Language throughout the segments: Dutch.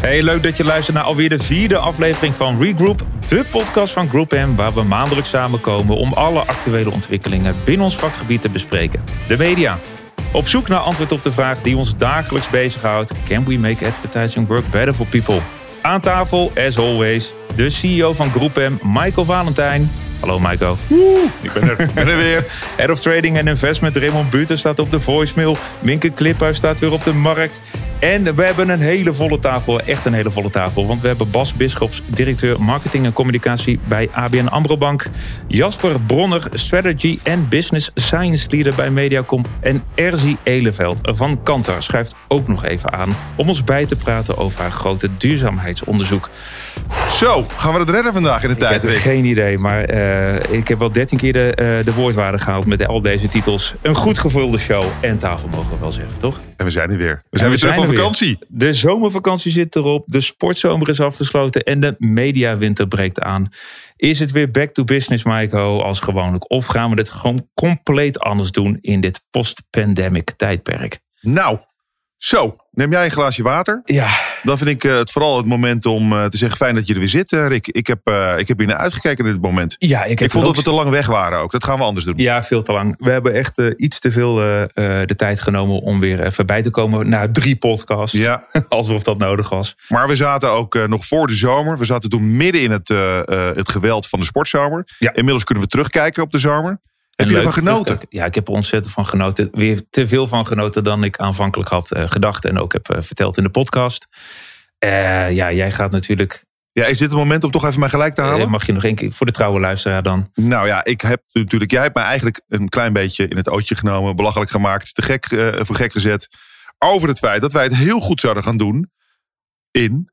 Hey, leuk dat je luistert naar alweer de vierde aflevering van Regroup, de podcast van Group M, waar we maandelijks samenkomen om alle actuele ontwikkelingen binnen ons vakgebied te bespreken. De media. Op zoek naar antwoord op de vraag die ons dagelijks bezighoudt: Can we make advertising work better for people? Aan tafel, as always, de CEO van Group M, Michael Valentijn. Hallo Michael. Ik ben er, ben er weer. Head of Trading en Investment Raymond Buter staat op de voicemail. Minke Kliphuis staat weer op de markt. En we hebben een hele volle tafel, echt een hele volle tafel. Want we hebben Bas Bisschops, directeur marketing en communicatie bij ABN AMRO Bank. Jasper Bronner, strategy en business science leader bij Mediacom. En Erzi Eleveld van Kantar schuift ook nog even aan... om ons bij te praten over haar grote duurzaamheidsonderzoek. Zo, gaan we het redden vandaag in de Ik heb tijd? geen idee, maar eh, ik heb wel dertien keer de, eh, de woordwaarde gehaald met al deze titels. Een goed gevulde show en tafel mogen we wel zeggen, toch? En we zijn er weer. We En zijn we weer terug zijn De zomervakantie zit erop, de sportzomer is afgesloten en de mediawinter breekt aan. Is het weer back to business, Maiko, als gewoonlijk? Of gaan we dit gewoon compleet anders doen in dit post-pandemic tijdperk? Nou, zo. Neem jij een glaasje water? Ja, Dan vind ik eh, het vooral het moment om eh, te zeggen: fijn dat je er weer zit, eh, Rick. Ik heb, ik heb hier naar uitgekeken in dit moment. ja ik, heb Ik vond dat we te lang weg waren ook. Dat gaan we anders doen. Ja, veel te lang. We hebben echt iets te veel de tijd genomen om weer even bij te komen na drie podcasts. Ja, Alsof dat nodig was. maar we zaten ook nog voor de zomer. We zaten toen midden in het, het geweld van de sportzomer. Ja. Inmiddels kunnen we terugkijken op de zomer. Heb je ervan genoten? Ja, ik heb er ontzettend van genoten. Weer te veel van genoten dan ik aanvankelijk had eh, gedacht. En ook heb eh, verteld in de podcast. Eh, ja, jij gaat natuurlijk. Ja, is dit het moment om toch even mij gelijk te halen? mag je nog één keer voor de trouwe luisteraar dan? Nou ja, ik heb natuurlijk, jij hebt mij eigenlijk een klein beetje in het ootje genomen, belachelijk gemaakt, te gek, voor gek gezet. Over het feit dat wij het heel goed zouden gaan doen in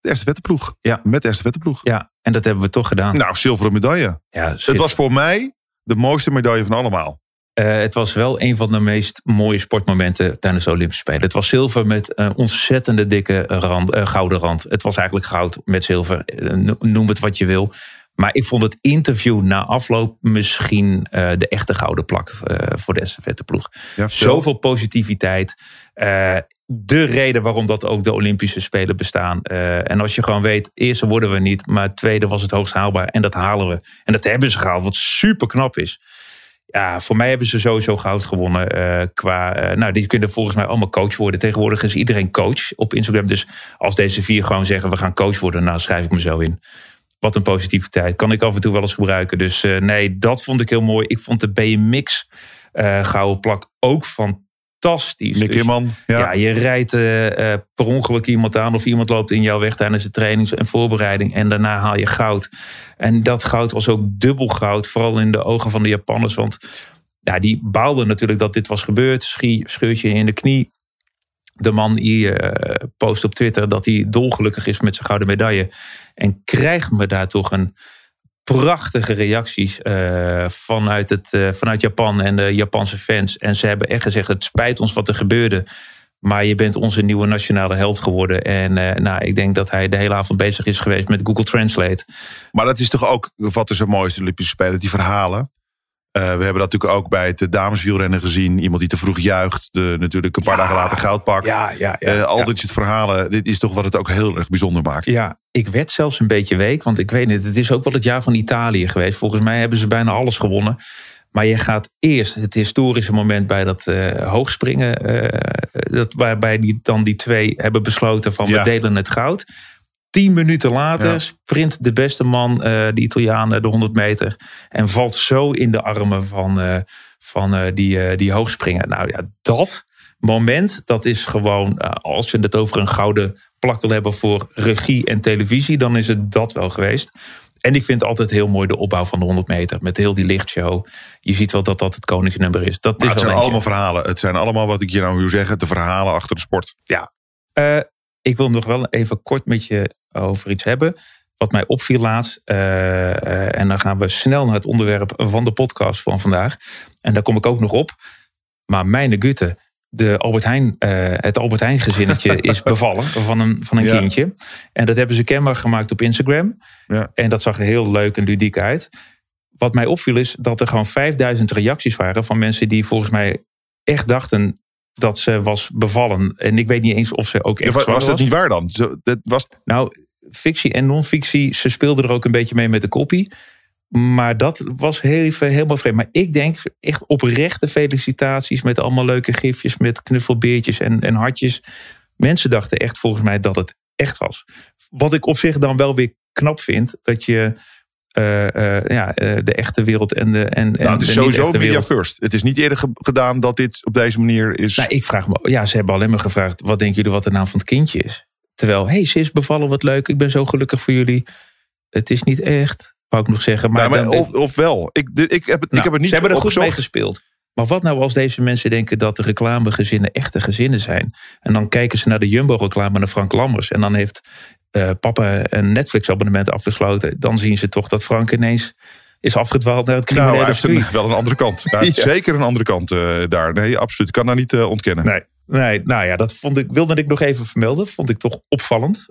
de eerste wettenploeg. Ja. Met de eerste wettenploeg. Ja, en dat hebben we toch gedaan. Nou, zilveren medaille. ja, Het was voor mij de mooiste medaille van allemaal. Eh, het was wel een van de meest mooie sportmomenten tijdens de Olympische Spelen. Het was zilver met een ontzettende dikke rand, eh, gouden rand. Het was eigenlijk goud met zilver. Eh, no- noem het wat je wil. Maar ik vond het interview na afloop misschien de echte gouden plak eh, voor de estafetteploeg. Ja. Zoveel positiviteit. De reden waarom dat ook de Olympische Spelen bestaan. Eh, en als je gewoon weet, eerste worden we niet, maar tweede was het hoogst haalbaar. En dat halen we. En dat hebben ze gehaald, wat super knap is. Ja, voor mij hebben ze sowieso goud gewonnen. eh, qua, eh, nou, die kunnen volgens mij allemaal coach worden. Tegenwoordig is iedereen coach op Instagram. Dus als deze vier gewoon zeggen, we gaan coach worden, nou schrijf ik me zo in. Wat een positiviteit. Kan ik af en toe wel eens gebruiken. Dus nee, dat vond ik heel mooi. Ik vond de BMX gouden plak ook fantastisch. Mick Dus-. Ja. ja, je rijdt eh, eh, per ongeluk iemand aan of iemand loopt in jouw weg tijdens de trainings- en voorbereiding en daarna haal je goud. En dat goud was ook dubbel goud, vooral in de ogen van de Japanners, want ja, die baalden natuurlijk dat dit was gebeurd. Schie, scheurtje in de knie. De man die eh, post op Twitter dat hij dolgelukkig is met zijn gouden medaille. En krijgt me daar toch een prachtige reacties eh, vanuit, het, eh, vanuit Japan en de Japanse fans. En ze hebben echt gezegd: het spijt ons wat er gebeurde. Maar je bent onze nieuwe nationale held geworden. En eh, nou, ik denk dat hij de hele avond bezig is geweest met Google Translate. Maar dat is toch ook wat er zo mooi is, Olympische Spelen, die verhalen. Eh, we hebben dat natuurlijk ook bij het dameswielrennen gezien. Iemand die te vroeg juicht, de, natuurlijk een paar Ja. dagen later goud pakt. Ja, ja, Eh, altijd het verhalen. Dit is toch wat het ook heel erg bijzonder maakt. Ja, ik werd zelfs een beetje week. Want ik weet niet, het is ook wel het jaar van Italië geweest. Volgens mij hebben ze bijna alles gewonnen. Maar je gaat eerst het historische moment bij dat eh, hoogspringen. eh, dat, waarbij die, dan die twee hebben besloten van Ja. we delen het goud. Tien minuten later Ja. sprint de beste man, eh, de Italiaan, eh, de 100 meter. En valt zo in de armen van, eh, van eh, die, eh, die hoogspringer. Nou ja, dat moment, dat is gewoon, als je het over een gouden plak wil hebben voor regie en televisie, dan is het dat wel geweest. En ik vind altijd heel mooi de opbouw van de 100 meter. Met heel die lichtshow. Je ziet wel dat dat het koningsnummer is. Dat Maar is het wel zijn eentje. allemaal verhalen. Het zijn allemaal, wat ik je nou wil zeggen, de verhalen achter de sport. Eh, ik wil nog wel even kort met je over iets hebben. Wat mij opviel laatst. eh, eh, en dan gaan we snel naar het onderwerp van de podcast van vandaag. En daar kom ik ook nog op. Maar mijn Gutte, de Albert Heijn, eh, het Albert Heijn gezinnetje is bevallen van een, van een Ja. kindje. En dat hebben ze kenbaar gemaakt op Instagram. Ja. En dat zag er heel leuk en ludiek uit. Wat mij opviel is dat er gewoon 5000 reacties waren van mensen die volgens mij echt dachten dat ze was bevallen. En ik weet niet eens of ze ook echt was, was dat niet waar dan? Dat was, Nou, fictie en non-fictie, ze speelden er ook een beetje mee met de kopie. Maar dat was heel, helemaal vreemd. Maar ik denk echt oprechte felicitaties met allemaal leuke gifjes, met knuffelbeertjes en, en hartjes. Mensen dachten echt volgens mij dat het echt was. Wat ik op zich dan wel weer knap vind, dat je eh, eh, ja, eh, de echte wereld en de. En, nou, het is sowieso media wereld. first. Het is niet eerder ge- gedaan dat dit op deze manier is. Nou, ik vraag me, ja, ze hebben alleen maar gevraagd: wat denken jullie wat de naam van het kindje is? Terwijl, hey, ze is bevallen, wat leuk, ik ben zo gelukkig voor jullie. Het is niet echt, wou ik nog zeggen. Maar, Nou, maar of, of wel. Ik, de- ik, heb het, ik Nou, heb het niet ze hebben er goed mee gespeeld. Maar wat nou als deze mensen denken dat de reclamegezinnen echte gezinnen zijn? En dan kijken ze naar de Jumbo-reclame naar Frank Lammers. En dan heeft eh, papa een Netflix-abonnement afgesloten. Dan zien ze toch dat Frank ineens is afgedwaald naar het Nou, criminele hij heeft een, wel een andere kant. Hij heeft Ja. zeker een andere kant eh, daar. Nee, absoluut. Ik kan daar niet eh, ontkennen. Nee, nee, nou ja, dat vond ik, wilde ik nog even vermelden. Vond ik toch opvallend.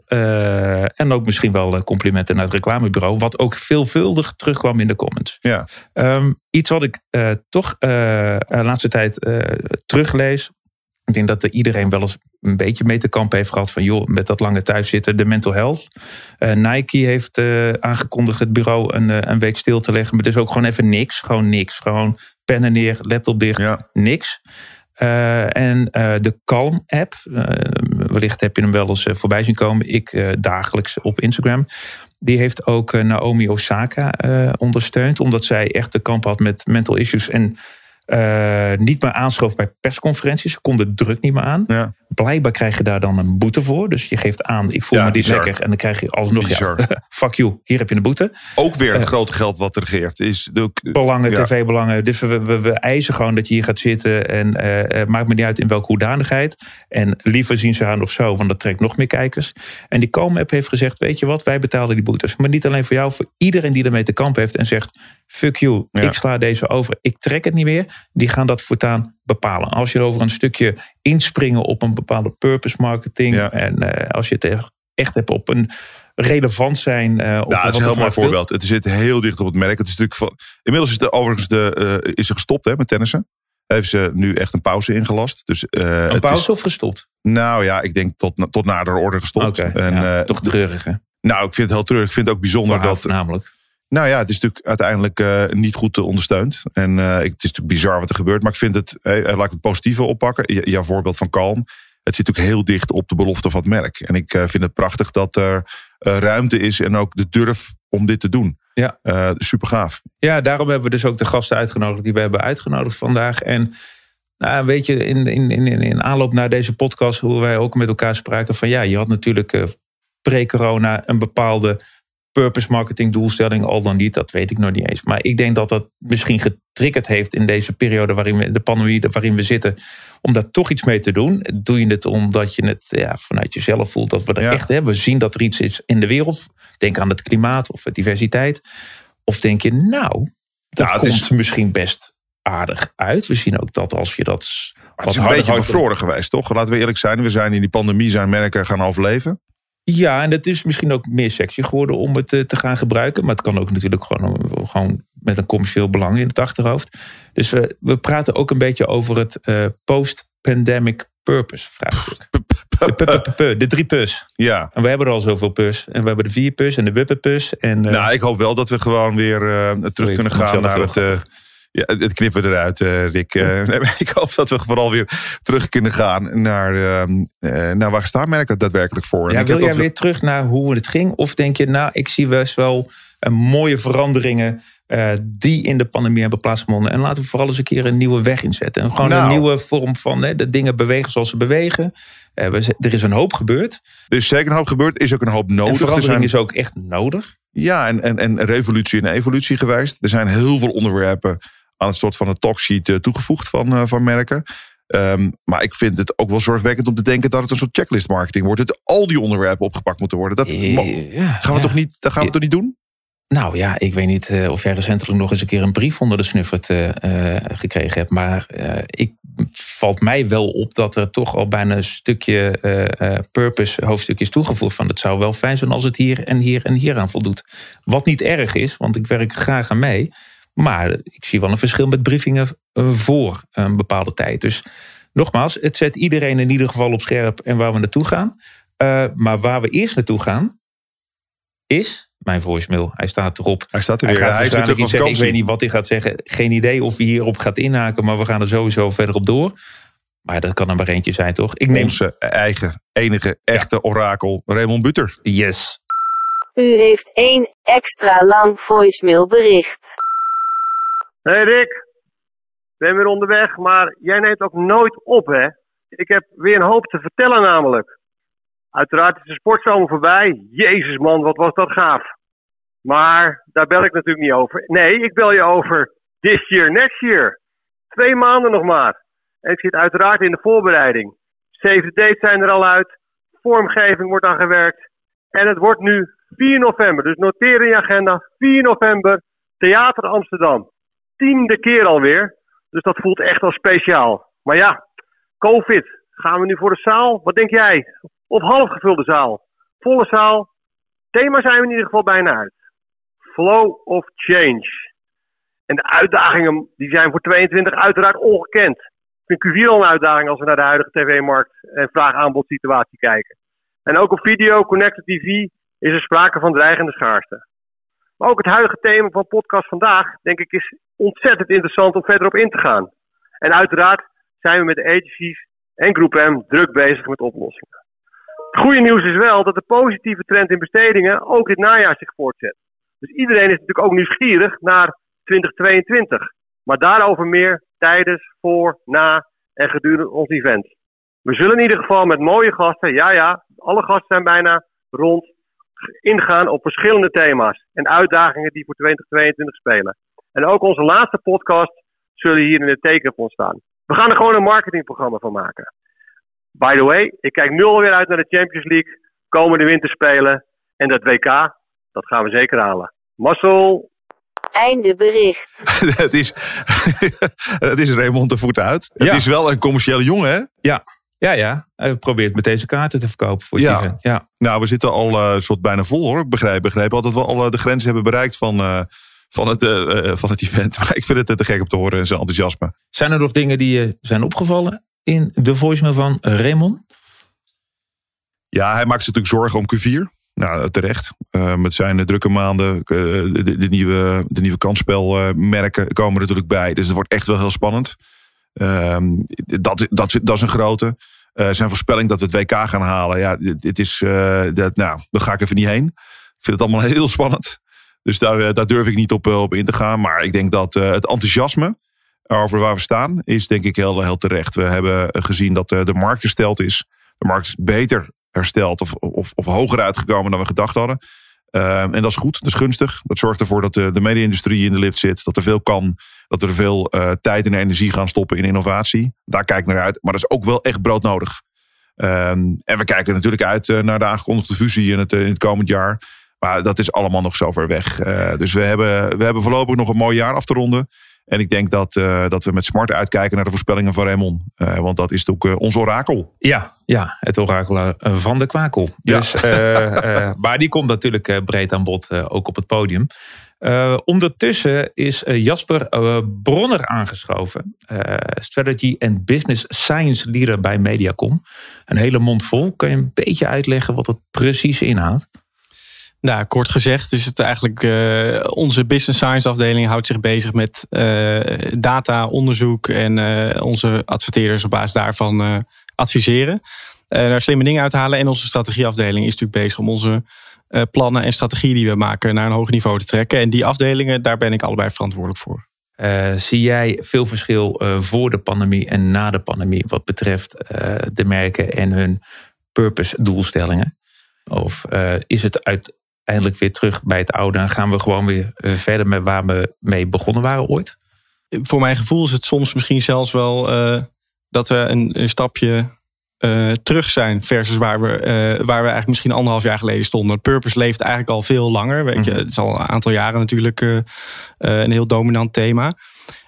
En ook misschien wel complimenten naar het reclamebureau. Wat ook veelvuldig terugkwam in de comments. Ja. Ehm, iets wat ik toch de laatste tijd teruglees. Ik denk dat er iedereen wel eens een beetje mee te kampen heeft gehad van joh, met dat lange thuiszitten, de mental health. Eh, Nike heeft eh, aangekondigd het bureau een, eh, een week stil te leggen. Maar dus ook gewoon even niks. Gewoon niks. Gewoon pennen neer, laptop dicht, Ja. niks. En de Calm-app, eh, wellicht heb je hem wel eens voorbij zien komen. Ik dagelijks op Instagram. Die heeft ook Naomi Osaka ondersteund. Omdat zij echt te kamp had met mental issues. En eh, niet meer aanschoof bij persconferenties. Ze kon de druk niet meer aan. Ja. Blijkbaar krijg je daar dan een boete voor. Dus je geeft aan, ik voel Ja, me niet bizar. lekker. En dan krijg je alsnog, ja, fuck you, hier heb je een boete. Ook weer het grote geld wat er regeert. Is de, Belangen, Ja. tv-belangen. Dus we, we, we eisen gewoon dat je hier gaat zitten. En eh, eh, maakt me niet uit in welke hoedanigheid. En liever zien ze haar nog zo, want dat trekt nog meer kijkers. En die Calm-app heeft gezegd, weet je wat, wij betalen die boetes. Maar niet alleen voor jou, voor iedereen die ermee te kamp heeft. En zegt, fuck you, ik sla deze over. Ik trek het niet meer. Die gaan dat voortaan bepalen. Als je over een stukje inspringen op een bepaalde purpose marketing. Ja. En eh, als je het echt- hebt op een relevant zijn. eh, op Ja, het is een heel mooi voorbeeld. Het zit heel dicht op het merk. Het is natuurlijk van, inmiddels is de, overigens de, eh, is ze gestopt hè, met tennissen. Heeft ze nu echt een pauze ingelast. Dus, Een het pauze Is, of gestopt? nou ja, ik denk tot, tot nader orde gestopt. En, ja, toch treurig hè? nou, ik vind het heel terug. Ik vind het ook bijzonder dat. voornamelijk. Nou ja, het is natuurlijk uiteindelijk eh, niet goed eh, ondersteund. En eh, het is natuurlijk bizar wat er gebeurt. Maar ik vind het, laat ik het positieve oppakken. J- jouw voorbeeld van Kalm. Het zit natuurlijk heel dicht op de belofte van het merk. En ik vind het prachtig dat er ruimte is en ook de durf om dit te doen. Ja. Super gaaf. Ja, daarom hebben we dus ook de gasten uitgenodigd die we hebben uitgenodigd vandaag. En nou, weet je, in, in, in, in aanloop naar deze podcast, hoe wij ook met elkaar spraken van ja, je had natuurlijk pre-corona een bepaalde purpose marketing doelstelling, al dan niet, dat weet ik nog niet eens. Maar ik denk dat dat misschien getriggerd heeft in deze periode waarin we, de pandemie waarin we zitten, om daar toch iets mee te doen. Doe je het omdat je het ja, vanuit jezelf voelt dat we er Ja. echt hebben. We zien dat er iets is in de wereld. Denk aan het klimaat of diversiteit. Of denk je, nou, dat Ja, het komt is- misschien best aardig uit. We zien ook dat als je dat Het is een beetje bevroren geweest, toch? Laten we eerlijk zijn. We zijn in die pandemie zijn merken gaan overleven. Ja, en het is misschien ook meer sexy geworden om het eh, te gaan gebruiken. Maar het kan ook natuurlijk gewoon, gewoon met een commercieel belang in het achterhoofd. Dus we, we praten ook een beetje over het eh, post-pandemic purpose vraagstuk. De, drie pus. Ja. En we hebben er al zoveel pus. En we hebben de vier pus en de wuppenpus. En, eh, Nou, ik hoop wel dat we gewoon weer terug Sorry, kunnen gaan naar het, ja, het knippen eruit, eh, Rick. Eh, ik hoop dat we vooral weer terug kunnen gaan naar, ehm, eh, naar waar staan merken daadwerkelijk voor. En Ja, wil jij weer terug naar hoe het ging? Of denk je, nou, ik zie best wel mooie veranderingen die in de pandemie hebben plaatsgevonden. En laten we vooral eens een keer een nieuwe weg inzetten. En gewoon Nou. een nieuwe vorm van hè, de dingen bewegen zoals ze bewegen. We, er is een hoop gebeurd. Er is zeker een hoop gebeurd. Er is ook een hoop en nodig. Verandering zijn, is ook echt nodig. Ja, en, en, en revolutie en evolutie geweest. Er zijn heel veel onderwerpen aan het soort van een talksheet eh, toegevoegd van, eh, van merken. Ehm, maar ik vind het ook wel zorgwekkend om te denken dat het een soort checklist marketing wordt. Dat al die onderwerpen opgepakt moeten worden. Dat Ja, gaan we ja. toch niet, dat gaan we Ja. toch niet doen? Nou ja, ik weet niet eh, of jij recentelijk nog eens een keer een brief onder de snuffert eh, eh, gekregen hebt. Maar eh, ik valt mij wel op dat er toch al bijna een stukje eh, eh, purpose hoofdstuk is toegevoegd. Van het zou wel fijn zijn als het hier en hier en hier aan voldoet. Wat niet erg is, want ik werk graag aan mee. Maar ik zie wel een verschil met briefingen eh, voor een bepaalde tijd. Dus nogmaals, het zet iedereen in ieder geval op scherp en waar we naartoe gaan. Uh, maar waar we eerst naartoe gaan, is mijn voicemail. Hij staat erop. Hij staat er Hij weer. gaat Hij is iets zeggen. Ik weet niet wat hij gaat zeggen. Geen idee of hij hierop gaat inhaken, maar we gaan er sowieso verder op door. Maar dat kan er maar eentje zijn, toch? Ik neem. Onze eigen, enige, echte orakel, Raymond Buter. Yes. U heeft één extra lang voicemailbericht. Hey Rick, ben weer onderweg, maar jij neemt ook nooit op, hè? Ik heb weer een hoop te vertellen namelijk. Uiteraard is de sportzomer voorbij. Jezus man, wat was dat gaaf. Maar daar bel ik natuurlijk niet over. Nee, ik bel je over this year, next year. Twee maanden nog maar. En ik zit uiteraard in de voorbereiding. The dates zijn er al uit. Vormgeving wordt aan gewerkt. En het wordt nu 4 november. Dus noteer in je agenda. 4 november, Theater Amsterdam tiende keer alweer. Dus dat voelt echt wel speciaal. Maar ja, COVID. Gaan we nu voor de zaal? Wat denk jij? Of half gevulde zaal? Volle zaal? Thema zijn we in ieder geval bijna uit. Flow of change. En de uitdagingen die zijn voor 22 uiteraard ongekend. Ik vind Q4 al een uitdaging als we naar de huidige tv-markt en vraag-aanbod situatie kijken. En ook op video, connected TV is er sprake van dreigende schaarste. Maar ook het huidige thema van podcast vandaag, denk ik, is ontzettend interessant om verder op in te gaan. En uiteraard zijn we met de agencies en Groep M druk bezig met oplossingen. Het goede nieuws is wel dat de positieve trend in bestedingen ook dit najaar zich voortzet. Dus iedereen is natuurlijk ook nieuwsgierig naar 2022. Maar daarover meer tijdens, voor, na en gedurende ons event. We zullen in ieder geval met mooie gasten, ja ja, alle gasten zijn bijna rond, ingaan op verschillende thema's en uitdagingen die voor 2022 spelen. En ook onze laatste podcast zullen hier in het teken van staan. We gaan er gewoon een marketingprogramma van maken. By the way, ik kijk nu alweer uit naar de Champions League, komende winterspelen en dat WK, dat gaan we zeker halen. Marcel, Einde bericht. het, is, het is Raymond de voet uit. Het Ja. is wel een commerciële jongen, hè? Ja, ja, ja. Hij probeert met deze kaarten te verkopen voor Ja. event. Ja. Nou, we zitten al eh, soort bijna vol, hoor. Ik begrijp, begrijp al dat we al de grenzen hebben bereikt van, eh, van, het, eh, van het event. Maar ik vind het te gek om te horen, zijn enthousiasme. Zijn er nog dingen die je zijn opgevallen in de voicemail van Raymond? Ja, hij maakt zich natuurlijk zorgen om Q4. Nou, terecht. Met zijn drukke maanden, de, de, nieuwe, de nieuwe kansspelmerken komen er natuurlijk bij. Dus het wordt echt wel heel spannend. Ehm, dat, dat, dat is een grote. Eh, zijn voorspelling dat we het WK gaan halen. Ja, dit, is, eh, dat, nou, daar ga ik even niet heen. Ik vind het allemaal heel spannend. Dus daar, eh, daar durf ik niet op, op in te gaan. Maar ik denk dat het enthousiasme over waar we staan is denk ik heel, heel terecht. We hebben gezien dat de markt hersteld is. De markt is beter hersteld of, of, of hoger uitgekomen dan we gedacht hadden. Ehm, en dat is goed, dat is gunstig. Dat zorgt ervoor dat de, de media-industrie in de lift zit. Dat er veel kan. Dat er veel eh, tijd en energie gaan stoppen in innovatie. Daar kijk ik naar uit. Maar dat is ook wel echt broodnodig. Ehm, en we kijken natuurlijk uit eh, naar de aangekondigde fusie in het, eh, in het komend jaar. Maar dat is allemaal nog zo ver weg. Dus we hebben, we hebben voorlopig nog een mooi jaar af te ronden. En ik denk dat, eh, dat we met smart uitkijken naar de voorspellingen van Raymond. Eh, want dat is natuurlijk eh, ons orakel. Ja, ja, het orakel van de kwakel. Ja. Dus, eh, maar die komt natuurlijk breed aan bod, ook op het podium. Ondertussen is Jasper Bronner aangeschoven. Strategy and Business Science Leader bij Mediacom. Een hele mond vol. Kan je een beetje uitleggen wat het precies inhoudt? Nou, kort gezegd is het eigenlijk eh, onze business science afdeling houdt zich bezig met eh, data, onderzoek en eh, onze adverteerders op basis daarvan adviseren. Daar slimme dingen uit halen. En onze strategieafdeling is natuurlijk bezig om onze plannen en strategieën die we maken naar een hoger niveau te trekken. En die afdelingen, daar ben ik allebei verantwoordelijk voor. Zie jij veel verschil voor de pandemie en na de pandemie wat betreft de merken en hun purpose doelstellingen? Of is het uiteindelijk weer terug bij het oude en gaan we gewoon weer verder met waar we mee begonnen waren ooit? Voor mijn gevoel is het soms misschien zelfs wel eh, dat we een, een stapje eh, terug zijn versus waar we, eh, waar we eigenlijk misschien anderhalf jaar geleden stonden. Purpose leeft eigenlijk al veel langer. Weet je, Mhm. het is al een aantal jaren natuurlijk eh, een heel dominant thema.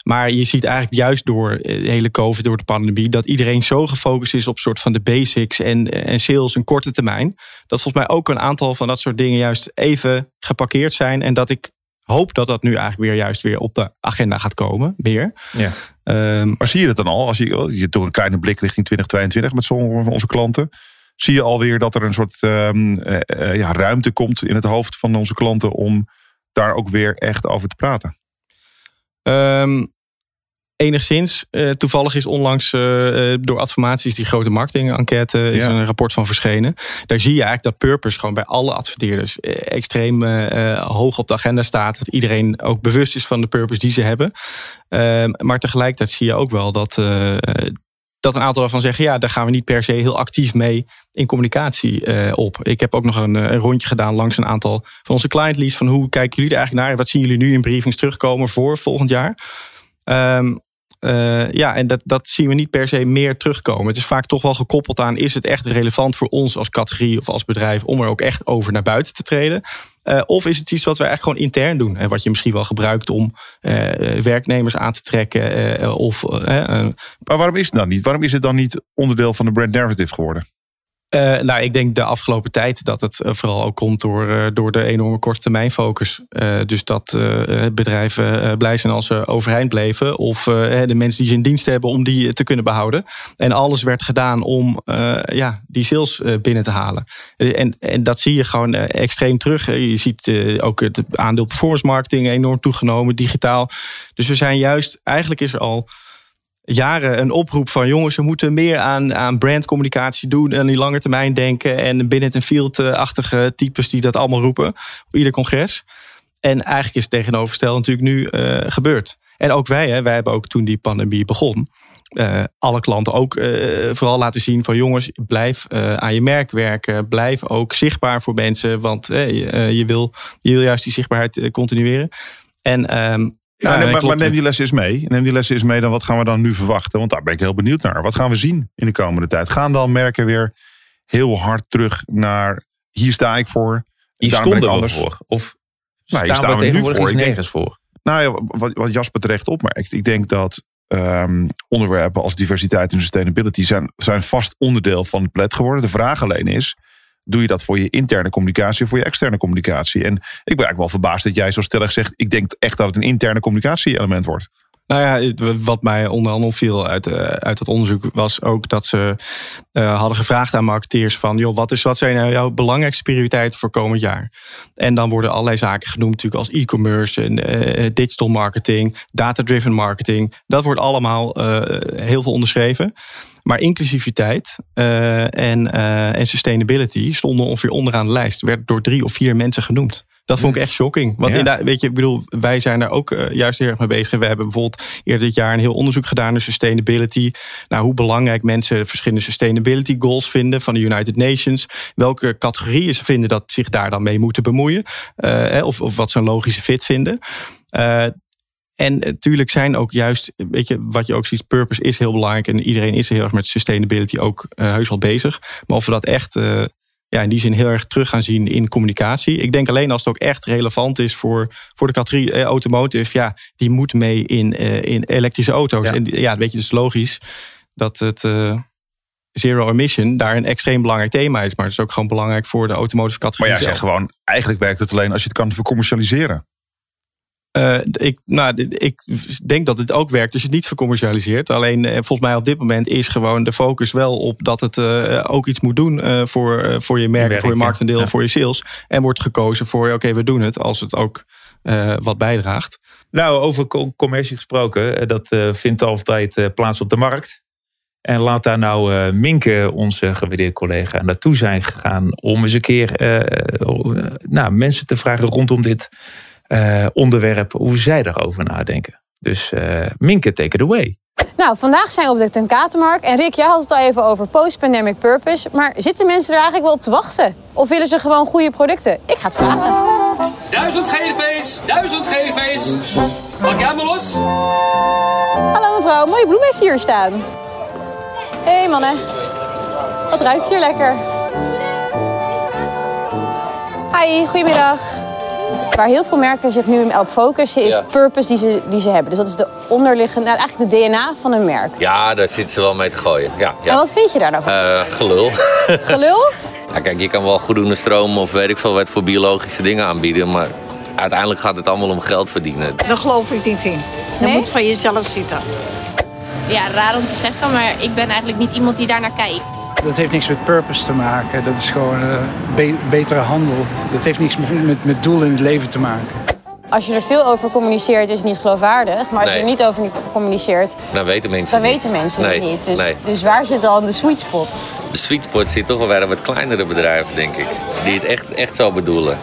Maar je ziet eigenlijk juist door de hele COVID, door de pandemie, dat iedereen zo gefocust is op soort van de basics en, en sales een korte termijn. Dat volgens mij ook een aantal van dat soort dingen juist even geparkeerd zijn. En dat ik hoop dat dat nu eigenlijk weer juist weer op de agenda gaat komen. Weer. Ja. Ehm, Maar zie je het dan al? Als je, je doet een kleine blik richting 2022 met sommige van onze klanten. Zie je alweer dat er een soort ehm, eh, eh, ja, ruimte komt in het hoofd van onze klanten om daar ook weer echt over te praten? Ehm, enigszins. Eh, toevallig is onlangs eh, eh, door Adformaties die grote marketing-enquête is een rapport van verschenen. Daar zie je eigenlijk dat purpose gewoon bij alle adverteerders extreem hoog op de agenda staat. Dat iedereen ook bewust is van de purpose die ze hebben. Ehm, maar tegelijkertijd zie je ook wel dat, dat een aantal daarvan zeggen: ja, daar gaan we niet per se heel actief mee in communicatie op. Ik heb ook nog een, een rondje gedaan langs een aantal van onze client leads. Van hoe kijken jullie er eigenlijk naar? Wat zien jullie nu in briefings terugkomen voor volgend jaar? Ehm, eh, ja, en dat, dat zien we niet per se meer terugkomen. Het is vaak toch wel gekoppeld aan: is het echt relevant voor ons als categorie of als bedrijf om er ook echt over naar buiten te treden? Eh, of is het iets wat we eigenlijk gewoon intern doen? En wat je misschien wel gebruikt om eh, werknemers aan te trekken. of, Maar waarom is het dan niet? Waarom is het dan niet onderdeel van de brand narrative geworden? Eh, nou, ik denk de afgelopen tijd dat het eh, vooral ook komt door, eh, door de enorme korte termijn focus. Dus dat bedrijven blij zijn als ze overeind bleven. Of de mensen die ze in dienst hebben om die te kunnen behouden. En alles werd gedaan om ja, die sales binnen te halen. En, en dat zie je gewoon extreem terug. Je ziet ook het aandeel performance marketing enorm toegenomen, digitaal. Dus we zijn juist, eigenlijk is er al jaren een oproep van jongens, we moeten meer aan, aan brandcommunicatie doen en die lange termijn denken en binnen en field-achtige types die dat allemaal roepen op ieder congres. En eigenlijk is het tegenovergestelde natuurlijk nu eh, gebeurd. En ook wij, hè, wij hebben ook toen die pandemie begon, eh, alle klanten ook eh, vooral laten zien van jongens, blijf aan je merk werken, blijf ook zichtbaar voor mensen, want je, wil, je wil juist die zichtbaarheid continueren. En ehm, Ja, nee, maar, neem die lessen eens mee. Neem die lessen eens mee, dan wat gaan we dan nu verwachten? Want daar ben ik heel benieuwd naar. Wat gaan we zien in de komende tijd? Gaan dan merken weer heel hard terug naar hier sta ik voor. Hier daar ben ik stonden anders. voor. Of Nou, staan, staan we we nu voor. Ik denk- voor. Nou ja, wat, wat Jasper terecht opmerkt. Ik denk dat ehm, onderwerpen als diversiteit en sustainability zijn, zijn vast onderdeel van het plet geworden. De vraag alleen is, doe je dat voor je interne communicatie of voor je externe communicatie? En ik ben eigenlijk wel verbaasd dat jij zo stellig zegt, ik denk echt dat het een interne communicatie element wordt. Nou ja, wat mij onder andere opviel uit, eh, uit het onderzoek was ook dat ze eh, hadden gevraagd aan marketeers van, joh, wat, is, wat zijn nou jouw belangrijkste prioriteiten voor komend jaar? En dan worden allerlei zaken genoemd natuurlijk als e-commerce en eh, digital marketing, data-driven marketing. Dat wordt allemaal heel veel onderschreven. Maar inclusiviteit eh, en, eh, en sustainability stonden ongeveer onderaan de lijst. Werd door drie of vier mensen genoemd. Dat vond ik echt shocking. Want Ja. inderdaad, weet je, ik bedoel, wij zijn daar ook eh, juist heel erg mee bezig. We hebben bijvoorbeeld eerder dit jaar een heel onderzoek gedaan naar sustainability. Naar hoe belangrijk mensen verschillende sustainability goals vinden van de United Nations. Welke categorieën ze vinden dat zich daar dan mee moeten bemoeien. Of, of wat ze een logische fit vinden. Eh, en natuurlijk zijn ook juist, weet je, wat je ook ziet, purpose is heel belangrijk. En iedereen is heel erg met sustainability ook eh, heus wel bezig. Maar of we dat echt eh, ja, in die zin heel erg terug gaan zien in communicatie. Ik denk alleen als het ook echt relevant is voor, voor de categorie eh, automotive. Ja, die moet mee in, eh, in elektrische auto's. Ja. En ja, weet je, dus logisch dat het eh, zero emission daar een extreem belangrijk thema is. Maar het is ook gewoon belangrijk voor de automotive Maar categorie jij zelf. zegt gewoon, eigenlijk werkt het alleen als je het kan vercommercialiseren. Eh, ik, nou, ik denk dat het ook werkt als je het niet vercommercialiseert. Alleen eh, volgens mij op dit moment is gewoon de focus wel op dat het eh, ook iets moet doen voor, voor je merk, voor je marktendeel, Ja. voor je sales. En wordt gekozen voor, oké, we doen het als het ook wat bijdraagt. Nou, over co- commercie gesproken, dat vindt altijd plaats op de markt. En laat daar nou eh, Minke, onze gewaardeerde collega, naartoe zijn gegaan om eens een keer nou, mensen te vragen rondom dit eh, onderwerp, hoe zij daarover nadenken. Dus eh, Minke, take it away. Nou, vandaag zijn we op de Tenkatenmarkt. En Rick, jij had het al even over post-pandemic purpose. Maar zitten mensen er eigenlijk wel op te wachten? Of willen ze gewoon goede producten? Ik ga het vragen. Duizend GDP's, duizend GDP's. Pak jij maar los? Hallo mevrouw, mooie bloem heeft u hier staan. Hé hey, mannen, wat ruikt hier lekker? Hi, goedemiddag. Waar heel veel merken zich nu op focussen is Ja. purpose die ze, die ze hebben. Dus dat is de onderliggende, nou, eigenlijk de DNA van een merk. Ja, daar zitten ze wel mee te gooien. Ja, En wat vind je daar nou van? Eh, gelul. Gelul? ja, kijk, je kan wel goeddoende stroom of weet ik veel wat voor biologische dingen aanbieden. Maar Uiteindelijk gaat het allemaal om geld verdienen. Daar geloof ik niet in. Je Nee? moet van jezelf zitten. Ja, raar om te zeggen, maar ik ben eigenlijk niet iemand die daarnaar kijkt. Dat heeft niks met purpose te maken. Dat is gewoon eh, be- betere handel. Dat heeft niks met, met, met doel in het leven te maken. Als je er veel over communiceert, is het niet geloofwaardig. Maar als je er niet over communiceert, Dan weten mensen dan het niet. weten mensen nee, het niet. Dus, Nee. dus waar zit dan de sweet spot? De sweet spot zit toch wel bij de wat kleinere bedrijven, denk ik. Die het echt, echt zo bedoelen.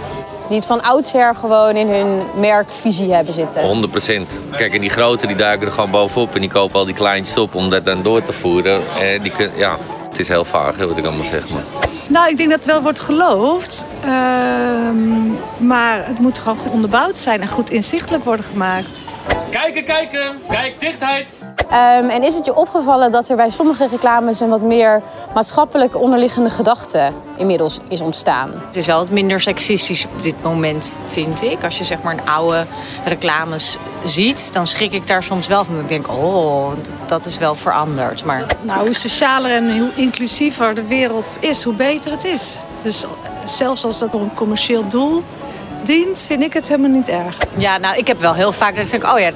Die het van oudsher gewoon in hun merkvisie hebben zitten. 100% Kijk, en die grote die duiken er gewoon bovenop en die kopen al die kleintjes op om dat dan door te voeren. En die kun, ja, het is heel vaag hè, wat ik allemaal zeg. Maar. Nou, ik denk dat het wel wordt geloofd. Ehm, maar het moet gewoon goed onderbouwd zijn en goed inzichtelijk worden gemaakt. Kijken, kijken. Kijk, dichtheid. Ehm, en is het je opgevallen dat er bij sommige reclames een wat meer maatschappelijke onderliggende gedachte inmiddels is ontstaan? Het is wel wat minder seksistisch op dit moment, vind ik. Als je zeg maar een oude reclames ziet, dan schrik ik daar soms wel van. Ik denk, oh, dat- dat is wel veranderd. Maar Nou, hoe socialer en hoe inclusiever de wereld is, hoe beter het is. Dus zelfs als dat voor een commercieel doel dient, vind ik het helemaal niet erg. ja, nou, ik heb wel heel vaak dat ik denk, oh ja,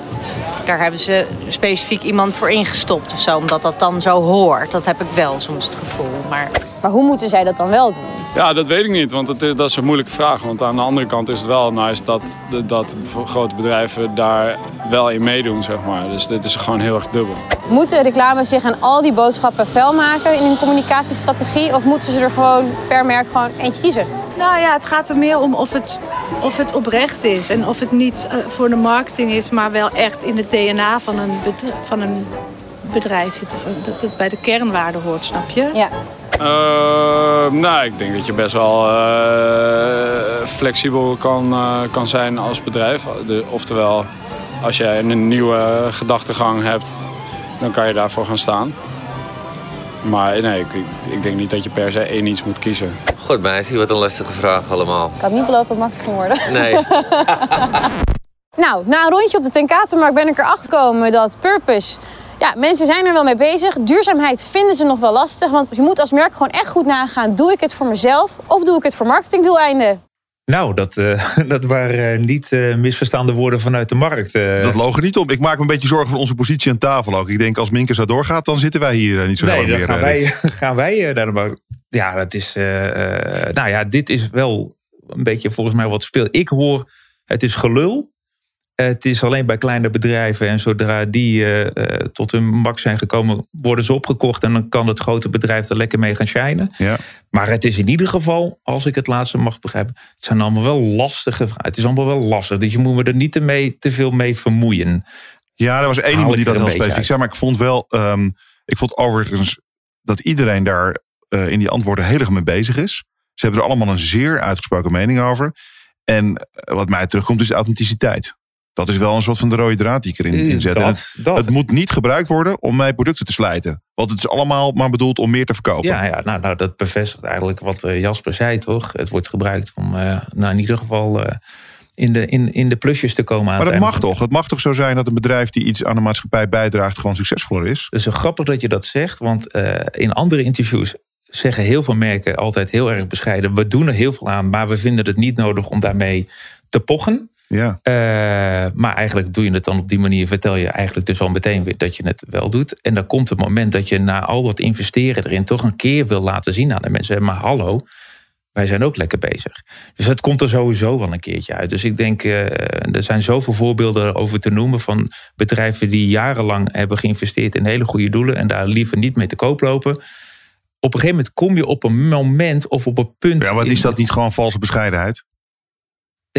daar hebben ze specifiek iemand voor ingestopt of zo. Omdat dat dan zo hoort. Dat heb ik wel soms het gevoel. Maar Maar hoe moeten zij dat dan wel doen? Ja, dat weet ik niet, want dat, is- dat is een moeilijke vraag. Want aan de andere kant is het wel nice dat, dat grote bedrijven daar wel in meedoen, zeg maar. Dus dit is gewoon heel erg dubbel. Moeten reclames zich aan al die boodschappen vuil maken in hun communicatiestrategie? Of moeten ze er gewoon per merk gewoon eentje kiezen? Nou ja, het gaat er meer om of het, of het oprecht is. En of het niet eh, voor de marketing is, maar wel echt in het DNA van een, bedrijf, van een bedrijf zit. Of dat het bij de kernwaarden hoort, snap je? Ja. Eh, nou, ik denk dat je best wel eh, flexibel kan, eh, kan zijn als bedrijf. De, oftewel, als jij een nieuwe gedachtegang hebt, dan kan je daarvoor gaan staan. Maar nee, ik, ik- denk niet dat je per se één iets moet kiezen. God meisje, wat een lastige vraag allemaal. Ik had niet beloofd dat het makkelijk ging worden. Nee. Nou, na een rondje op de Tenkatenmarkt ben ik erachter gekomen dat purpose... Ja, mensen zijn er wel mee bezig. Duurzaamheid vinden ze nog wel lastig. Want je moet als merk gewoon echt goed nagaan. Doe ik het voor mezelf of doe ik het voor marketingdoeleinden? Nou, dat, eh, dat waren eh, niet eh, misverstaande woorden vanuit de markt. Dat logen niet op. Ik maak me een beetje zorgen voor onze positie aan tafel ook. Ik denk als Minke zo doorgaat, dan zitten wij hier niet zo heel nee, lang dan meer. gaan wij, gaan wij maar. Ja, dat is. nou ja, dit is wel een beetje volgens mij wat speelt. Ik hoor, het is gelul. Het is alleen bij kleine bedrijven. En zodra die eh, eh, tot hun max zijn gekomen, worden ze opgekocht. En dan kan het grote bedrijf er lekker mee gaan shinen. Ja. Maar het is in ieder geval, als ik het laatste mag begrijpen, het zijn allemaal wel lastige vragen. Het is allemaal wel lastig. Dus je moet me er niet te, mee, te veel mee vermoeien. Ja, er was één iemand die dat heel specifiek zei. Maar ik vond wel, ehm, ik vond overigens dat iedereen daar eh, in die antwoorden heel erg mee bezig is. Ze hebben er allemaal een zeer uitgesproken mening over. En wat mij terugkomt is authenticiteit. Dat is wel een soort van de rode draad die ik erin in zet. Dat, het, dat. het moet niet gebruikt worden om mijn producten te slijten. Want het is allemaal maar bedoeld om meer te verkopen. Ja, ja nou, nou, dat bevestigt eigenlijk wat eh, Jasper zei, toch? Het wordt gebruikt om eh, nou, in ieder geval eh, in, de, in, in de plusjes te komen. aan Maar dat het mag toch? Het mag toch zo zijn dat een bedrijf die iets aan de maatschappij bijdraagt gewoon succesvoller is? Het is grappig dat je dat zegt, want in andere interviews zeggen heel veel merken altijd heel erg bescheiden. We doen er heel veel aan, maar we vinden het niet nodig om daarmee te pochen. Ja. Eh, maar eigenlijk doe je het dan op die manier, vertel je eigenlijk dus al meteen weer dat je het wel doet. En dan komt het moment dat je na al dat investeren erin toch een keer wil laten zien aan de mensen. Maar hallo, wij zijn ook lekker bezig. Dus het komt er sowieso wel een keertje uit. Dus ik denk, eh, er zijn zoveel voorbeelden over te noemen van bedrijven die jarenlang hebben geïnvesteerd in hele goede doelen en daar liever niet mee te koop lopen. Op een gegeven moment kom je op een moment of op een punt. Ja, maar in- is dat niet gewoon valse bescheidenheid?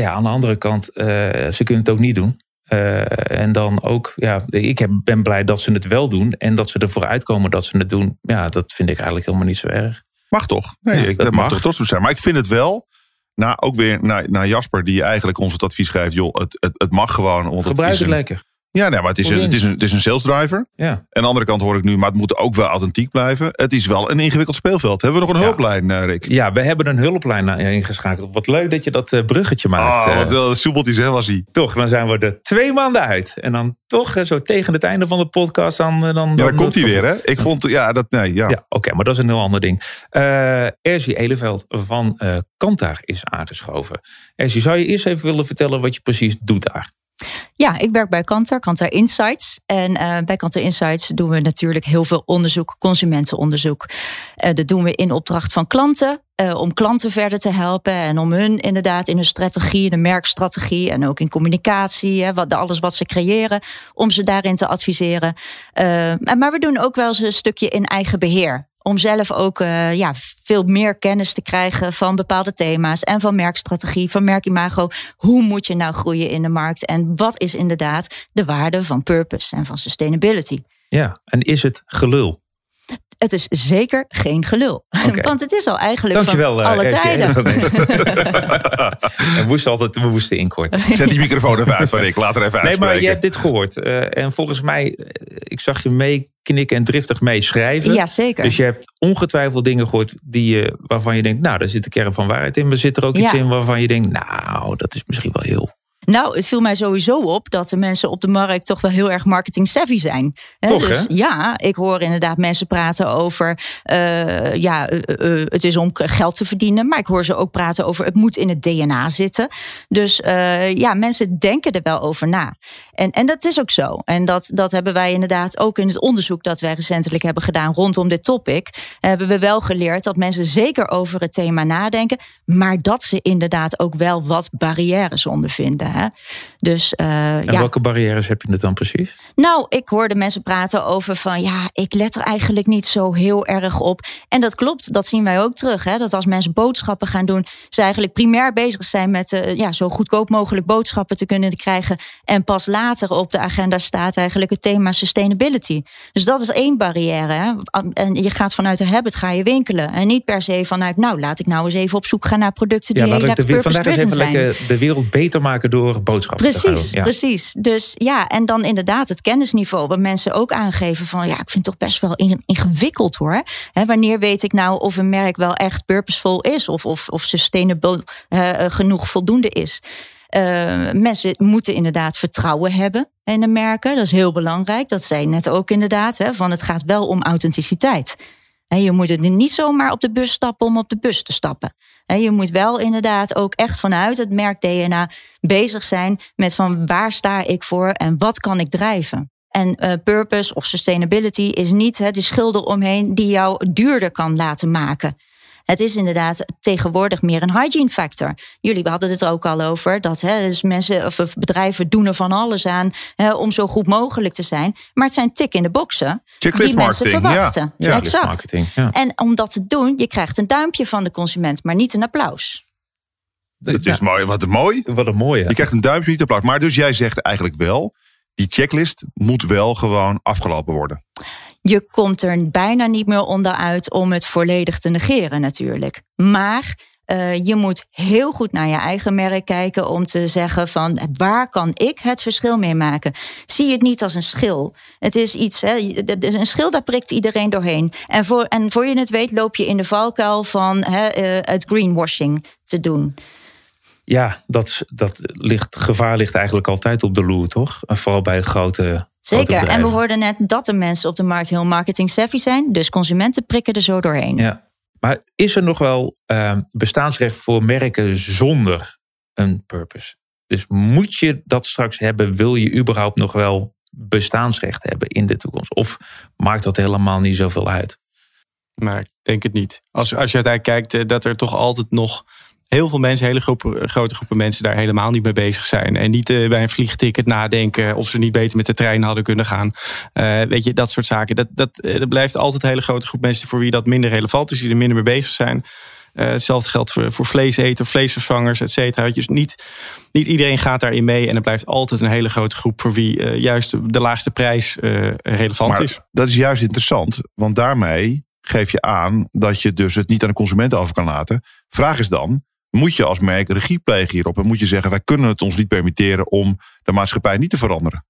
Ja, aan de andere kant, eh, ze kunnen het ook niet doen. Eh, en dan ook, ja, ik heb, ben blij dat ze het wel doen. En dat ze ervoor uitkomen dat ze het doen. Ja, dat vind ik eigenlijk helemaal niet zo erg. Mag toch? Nee, Ja, ik, dat mag mag. toch trots op zijn. Maar ik vind het wel, na, ook weer naar, naar Jasper, die eigenlijk ons het advies geeft: joh, het, het, het mag gewoon. Want Gebruik is het lekker. Ja, nee, maar het is, een, het, is een, het is een sales driver. Ja. En aan de andere kant hoor ik nu, maar het moet ook wel authentiek blijven. Het is wel een ingewikkeld speelveld. Hebben we nog een hulplijn, eh, Rick? Ja, we hebben een hulplijn eh, ingeschakeld. Wat leuk dat je dat eh, bruggetje maakt. Oh, wat wel soepeltjes, hè, was hij. Toch, dan zijn we er twee maanden uit. En dan toch, zo tegen het einde van de podcast, dan... dan Ja, dan komt hij weer, hè? Ik vond, ja, dat, nee, ja. Ja, oké, maar dat is een heel ander ding. Eh Erzie Eleveld van eh Kantar is aangeschoven. Erzie, zou je eerst even willen vertellen wat je precies doet daar? Ja, ik werk bij Kantar, Kantar Insights. En eh, bij Kantar Insights doen we natuurlijk heel veel onderzoek, consumentenonderzoek. Eh, dat doen we in opdracht van klanten, eh, om klanten verder te helpen en om hun inderdaad in hun strategie, de merkstrategie en ook in communicatie, hè, wat, alles wat ze creëren, om ze daarin te adviseren. En- maar we doen ook wel eens een stukje in eigen beheer. Om zelf ook eh, ja, veel meer kennis te krijgen van bepaalde thema's en van merkstrategie, van merkimago. Hoe moet je nou groeien in de markt en wat is inderdaad de waarde van purpose en van sustainability? Ja, en is het gelul? Het is zeker geen gelul. Want het is al eigenlijk Dankjewel, van eh, alle Erzie tijden. we moesten altijd we moesten inkorten. Zet die microfoon even uit van Rick. Laat er even Nee, maar je hebt dit gehoord. Eh, en volgens mij, eh, ik zag je mee knikken en driftig mee schrijven. Ja, zeker. Dus je hebt ongetwijfeld dingen gehoord die je, waarvan je denkt, nou, daar zit een kern van waarheid in. Maar zit er ook iets Ja. in waarvan je denkt, nou, dat is misschien wel heel... Nou, het viel mij sowieso op dat de mensen op de markt toch wel heel erg marketing savvy zijn. Toch, dus hè? ja, ik hoor inderdaad mensen praten over, eh, ja, eh, eh, het is om geld te verdienen, maar ik hoor ze ook praten over het moet in het DNA zitten. Dus ja, mensen denken er wel over na. En, en dat is ook zo. En dat, dat hebben wij inderdaad ook in het onderzoek dat wij recentelijk hebben gedaan rondom dit topic. Hebben we wel geleerd dat mensen zeker over het thema nadenken, maar dat ze inderdaad ook wel wat barrières ondervinden. Hè? Dus eh, En ja. welke barrières heb je het dan precies? Nou, ik hoorde mensen praten over van ja, ik let er eigenlijk niet zo heel erg op. En dat klopt, dat zien wij ook terug. Hè? Dat als mensen boodschappen gaan doen, ze eigenlijk primair bezig zijn met eh, ja, zo goedkoop mogelijk boodschappen te kunnen krijgen. En pas later op de agenda staat eigenlijk het thema sustainability. Dus dat is één barrière. Hè? En je gaat vanuit de habit ga je winkelen. En niet per se vanuit, nou laat ik nou eens even op zoek gaan naar producten die Ja, heel erg vandaag eens even zijn. lekker de wereld beter maken door boodschappen te gaan Precies. Ja. precies. Dus ja, en dan inderdaad het kennisniveau. Wat mensen ook aangeven van ja, ik vind het toch best wel in- ingewikkeld hoor. Wanneer weet ik nou of een merk wel echt purposeful is of, of, of sustainable eh, eh, genoeg voldoende is? Eh, mensen moeten inderdaad vertrouwen hebben in de merken. Dat is heel belangrijk. Dat zei je net ook inderdaad. Hè, van het gaat wel om authenticiteit. Hè, je moet het niet zomaar op de bus stappen om op de bus te stappen. Je moet wel inderdaad ook echt vanuit het merk DNA bezig zijn met van waar sta ik voor en wat kan ik drijven. En eh, purpose of sustainability is niet de schilder omheen die jou duurder kan laten maken. Het is inderdaad tegenwoordig meer een hygiene factor. Jullie hadden het er ook al over. Dat hè, dus mensen of bedrijven doen er van alles aan hè, om zo goed mogelijk te zijn. Maar het zijn tik in de boxen Checklist die mensen marketing, ja. verwachten. Ja. exact. Marketing, ja. En om dat te doen, je krijgt een duimpje van de consument, maar niet een applaus. Dat is mooi. Wat een mooi. Wat een mooie. Je krijgt een duimpje niet applaus. Maar dus jij zegt eigenlijk wel, die checklist moet wel gewoon afgelopen worden. Je komt er bijna niet meer onderuit om het volledig te negeren natuurlijk. Maar eh, je moet heel goed naar je eigen merk kijken om te zeggen van waar kan ik het verschil mee maken? Zie het niet als een schil. Het is iets, hè, een schil daar prikt iedereen doorheen. En voor, en voor je het weet loop je in de valkuil van hè, eh, het greenwashing te doen. Ja, dat, dat ligt, gevaar ligt eigenlijk altijd op de loer, toch? Vooral bij grote Zeker. En we hoorden net dat de mensen op de markt heel marketing savvy zijn. Dus consumenten prikken er zo doorheen. Ja. Maar is er nog wel eh, bestaansrecht voor merken zonder een purpose? Dus moet je dat straks hebben? Wil je überhaupt nog wel bestaansrecht hebben in de toekomst? Of maakt dat helemaal niet zoveel uit? Maar ik denk het niet. Als, als je uiteindelijk kijkt eh, dat er toch altijd nog heel veel mensen, hele groepen, grote groepen mensen daar helemaal niet mee bezig zijn. En niet eh, bij een vliegticket nadenken of ze niet beter met de trein hadden kunnen gaan. Eh, weet je, dat soort zaken. Dat, dat, eh, dat blijft altijd een hele grote groep mensen voor wie dat minder relevant is, die er minder mee bezig zijn. Eh, hetzelfde geldt voor, voor vleeseters, vleesvervangers, et cetera. Dus niet, niet iedereen gaat daarin mee. En er blijft altijd een hele grote groep voor wie eh, juist de, de laagste prijs eh, relevant Maar is. dat is juist interessant, want daarmee geef je aan dat je dus het niet aan de consument over kan laten. Vraag is dan, moet je als merk regie plegen hierop? En moet je zeggen, wij kunnen het ons niet permitteren om de maatschappij niet te veranderen?